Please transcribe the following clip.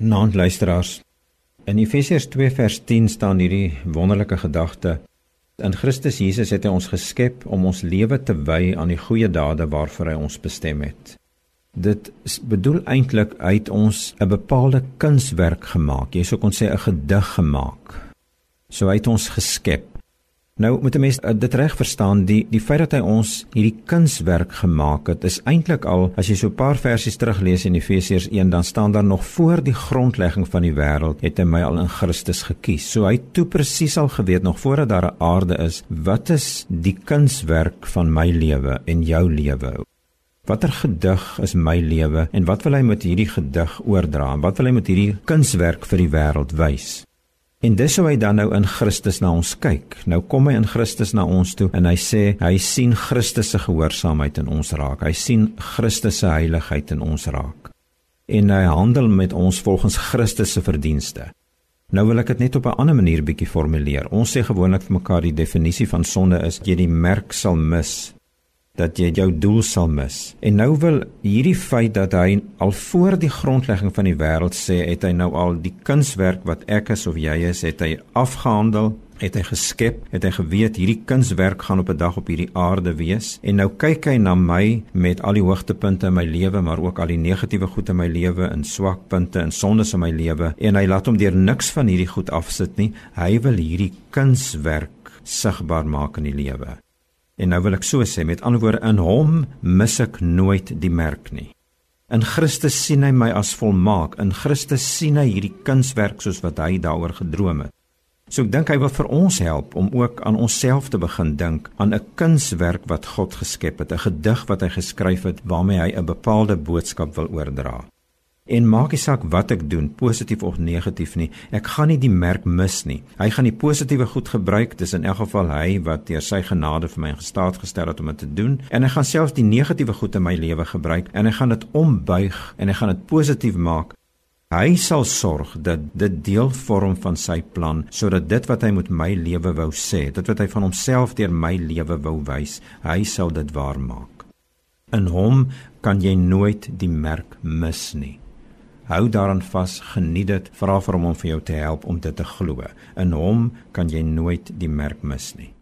Naand luisteraars. In Efesiërs 2 vers 10 staan hierdie wonderlike gedagte: In Christus Jesus het hy ons geskep om ons lewe te wy aan die goeie dade waarvoor hy ons bestem het. Dit bedoel eintlik uit ons 'n bepaalde kunswerk gemaak. Jy sou kon sê 'n gedig gemaak. So hy het ons geskep. Nou moet 'n mens uh, dit reg verstaan, die die feit dat hy ons hierdie kunswerk gemaak het, is eintlik al as jy so 'n paar versies teruglees in Efesiërs 1, dan staan daar nog voor die grondlegging van die wêreld het hy my al in Christus gekies. So hy het toe presies al geweet nog voordat daar 'n aarde is, wat is die kunswerk van my lewe en jou lewe? Watter gedig is my lewe en wat wil hy met hierdie gedig oordra? Wat wil hy met hierdie kunswerk vir die wêreld wys? En dis hoe hy dan nou in Christus na ons kyk. Nou kom hy in Christus na ons toe en hy sê hy sien Christus se gehoorsaamheid in ons raak. Hy sien Christus se heiligheid in ons raak. En hy handel met ons volgens Christus se verdienste. Nou wil ek dit net op 'n ander manier bietjie formuleer. Ons sê gewoonlik vir mekaar die definisie van sonde is jy die merk sal mis dat jy jou doel sal mis. En nou wil hierdie feit dat hy al voor die grondlegging van die wêreld sê, het hy nou al die kunswerk wat ek is of jy is, het hy afgehandel, het hy geskep, het hy geweet hierdie kunswerk gaan op 'n dag op hierdie aarde wees. En nou kyk hy na my met al die hoogtepunte in my lewe, maar ook al die negatiewe goed in my lewe, en swakpunte en sondes in my lewe, en hy laat hom deur niks van hierdie goed afsit nie. Hy wil hierdie kunswerk sigbaar maak in die lewe. En nou wil ek so sê met ander woorde in hom mis ek nooit die merk nie. In Christus sien hy my as volmaak. In Christus sien hy hierdie kunswerk soos wat hy daaroor gedroom het. So ek dink hy wil vir ons help om ook aan onsself te begin dink aan 'n kunswerk wat God geskep het, 'n gedig wat hy geskryf het waarmee hy 'n bepaalde boodskap wil oordra. En maak nie saak wat ek doen, positief of negatief nie, ek gaan nie die merk mis nie. Hy gaan die positiewe goed gebruik, dis in elk geval hy wat deur sy genade vir my gestaat gestel het om dit te doen, en hy gaan selfs die negatiewe goed in my lewe gebruik en hy gaan dit ombuig en hy gaan dit positief maak. Hy sal sorg dat dit deel vorm van sy plan sodat dit wat hy met my lewe wou sê, dit wat hy van homself deur my lewe wou wys, hy sal dit waar maak. In hom kan jy nooit die merk mis nie. Hou daaraan vas, geniet dit, vra vir hom om vir jou te help om dit te glo. In hom kan jy nooit die merk mis nie.